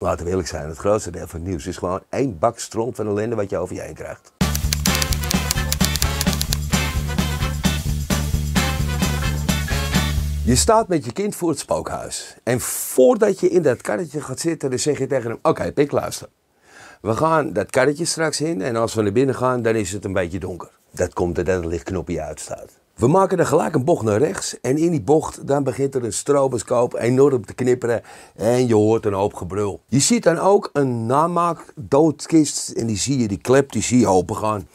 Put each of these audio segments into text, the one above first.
Laten we eerlijk zijn, het grootste deel van het nieuws is gewoon één bak stront van ellende wat je over je heen krijgt. Je staat met je kind voor het spookhuis. En voordat je in dat karretje gaat zitten, dan zeg je tegen hem: Oké, pik, luister. We gaan dat karretje straks in en als we naar binnen gaan, dan is het een beetje donker. Dat komt doordat het lichtknopje uitstaat. We maken er gelijk een bocht naar rechts en in die bocht dan begint er een stroboscoop enorm te knipperen en je hoort een hoop gebrul. Je ziet dan ook een namaak doodkist en die zie je, die klep, die zie je open gaan.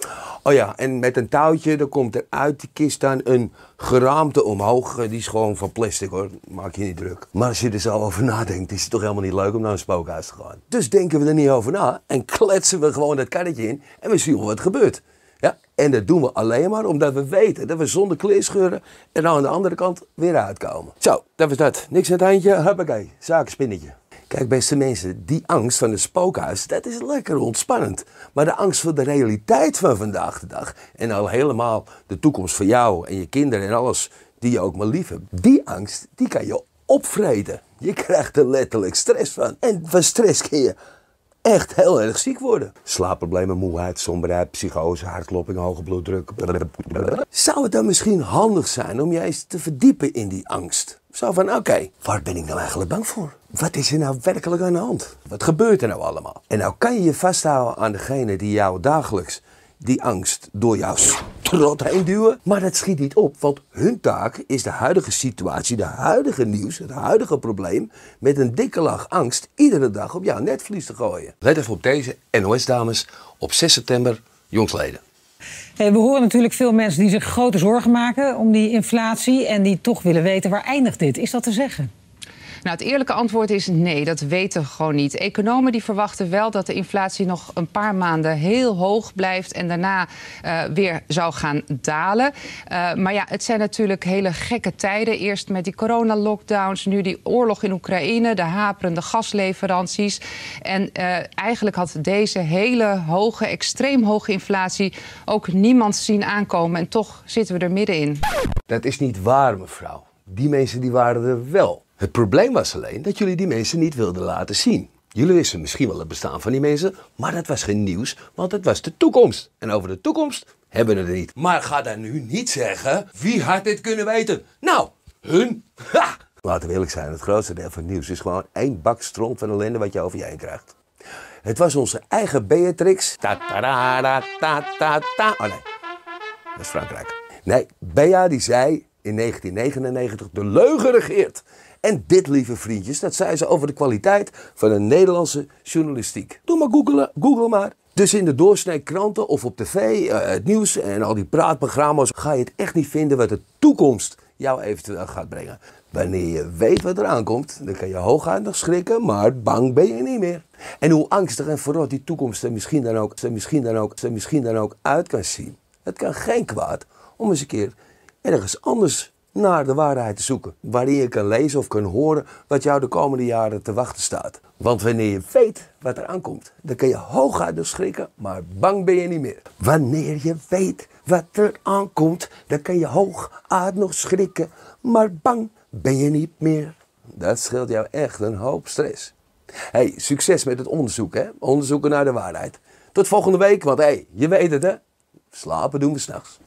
Oh ja, en met een touwtje, dan komt er uit die kist dan een geraamte omhoog. Die is gewoon van plastic hoor, maak je niet druk. Maar als je er zo over nadenkt, is het toch helemaal niet leuk om naar een spookhuis te gaan. Dus denken we er niet over na en kletsen we gewoon dat karretje in en we zien wat er gebeurt. Ja, en dat doen we alleen maar omdat we weten dat we zonder kleerscheuren en aan de andere kant weer uitkomen. Zo, dat was dat. Niks aan het handje, huppakee, zakenspinnetje. Kijk, beste mensen, die angst van het spookhuis, dat is lekker ontspannend. Maar de angst voor de realiteit van vandaag de dag, en al helemaal de toekomst voor jou en je kinderen en alles die je ook maar lief hebt, die angst, die kan je opvreten. Je krijgt er letterlijk stress van. En van stress kun je echt heel erg ziek worden. Slaapproblemen, moeheid, somberheid, psychose, hartklopping, hoge bloeddruk. Zou het dan misschien handig zijn om je eens te verdiepen in die angst? Zo van, oké, waar ben ik nou eigenlijk bang voor? Wat is er nou werkelijk aan de hand? Wat gebeurt er nou allemaal? En nou kan je je vasthouden aan degene die jou dagelijks die angst door strot heen duwen. Maar dat schiet niet op, want hun taak is de huidige situatie, de huidige nieuws, het huidige probleem met een dikke lach angst iedere dag op jouw netvlies te gooien. Let even op deze NOS-dames op 6 september, jongsleden. we horen natuurlijk veel mensen die zich grote zorgen maken om die inflatie en die toch willen weten waar eindigt dit. Is dat te zeggen? Nou, het eerlijke antwoord is nee, dat weten we gewoon niet. Economen die verwachten wel dat de inflatie nog een paar maanden heel hoog blijft en daarna uh, weer zou gaan dalen. Uh, maar ja, het zijn natuurlijk hele gekke tijden. Eerst met die coronalockdowns, nu die oorlog in Oekraïne, de haperende gasleveranties. En uh, eigenlijk had deze hele hoge, extreem hoge inflatie ook niemand zien aankomen. En toch zitten we er middenin. Dat is niet waar, mevrouw. Die mensen die waren er wel. Het probleem was alleen dat jullie die mensen niet wilden laten zien. Jullie wisten misschien wel het bestaan van die mensen, maar dat was geen nieuws, want het was de toekomst. En over de toekomst hebben we het niet. Maar ga dan nu niet zeggen, wie had dit kunnen weten? Nou, hun. Laten we eerlijk zijn, het grootste deel van het nieuws is gewoon één bak stront van ellende wat je over je heen krijgt. Het was onze eigen Beatrix. -ta -ta ta ta ta. Oh nee, dat is Frankrijk. Nee, Bea die zei in 1999 de leugen regeert. En dit, lieve vriendjes, dat zei ze over de kwaliteit van de Nederlandse journalistiek. Doe maar googlen, google maar. Dus in de doorsnee kranten of op tv, uh, het nieuws en al die praatprogramma's ga je het echt niet vinden wat de toekomst jou eventueel gaat brengen. Wanneer je weet wat er aankomt, dan kan je hooguit nog schrikken, maar bang ben je niet meer. En hoe angstig en verrot die toekomst er misschien dan ook, misschien dan ook, misschien dan ook uit kan zien. Het kan geen kwaad om eens een keer ergens anders naar de waarheid te zoeken. Waarin je kan lezen of kan horen wat jou de komende jaren te wachten staat. Want wanneer je weet wat er aankomt, dan kun je hooguit nog schrikken, maar bang ben je niet meer. Wanneer je weet wat er aankomt, dan kan je hooguit nog schrikken, maar bang ben je niet meer. Dat scheelt jou echt een hoop stress. Hey, succes met het onderzoek, hè? Onderzoeken naar de waarheid. Tot volgende week, want hey, je weet het, hè? Slapen doen we s'nachts.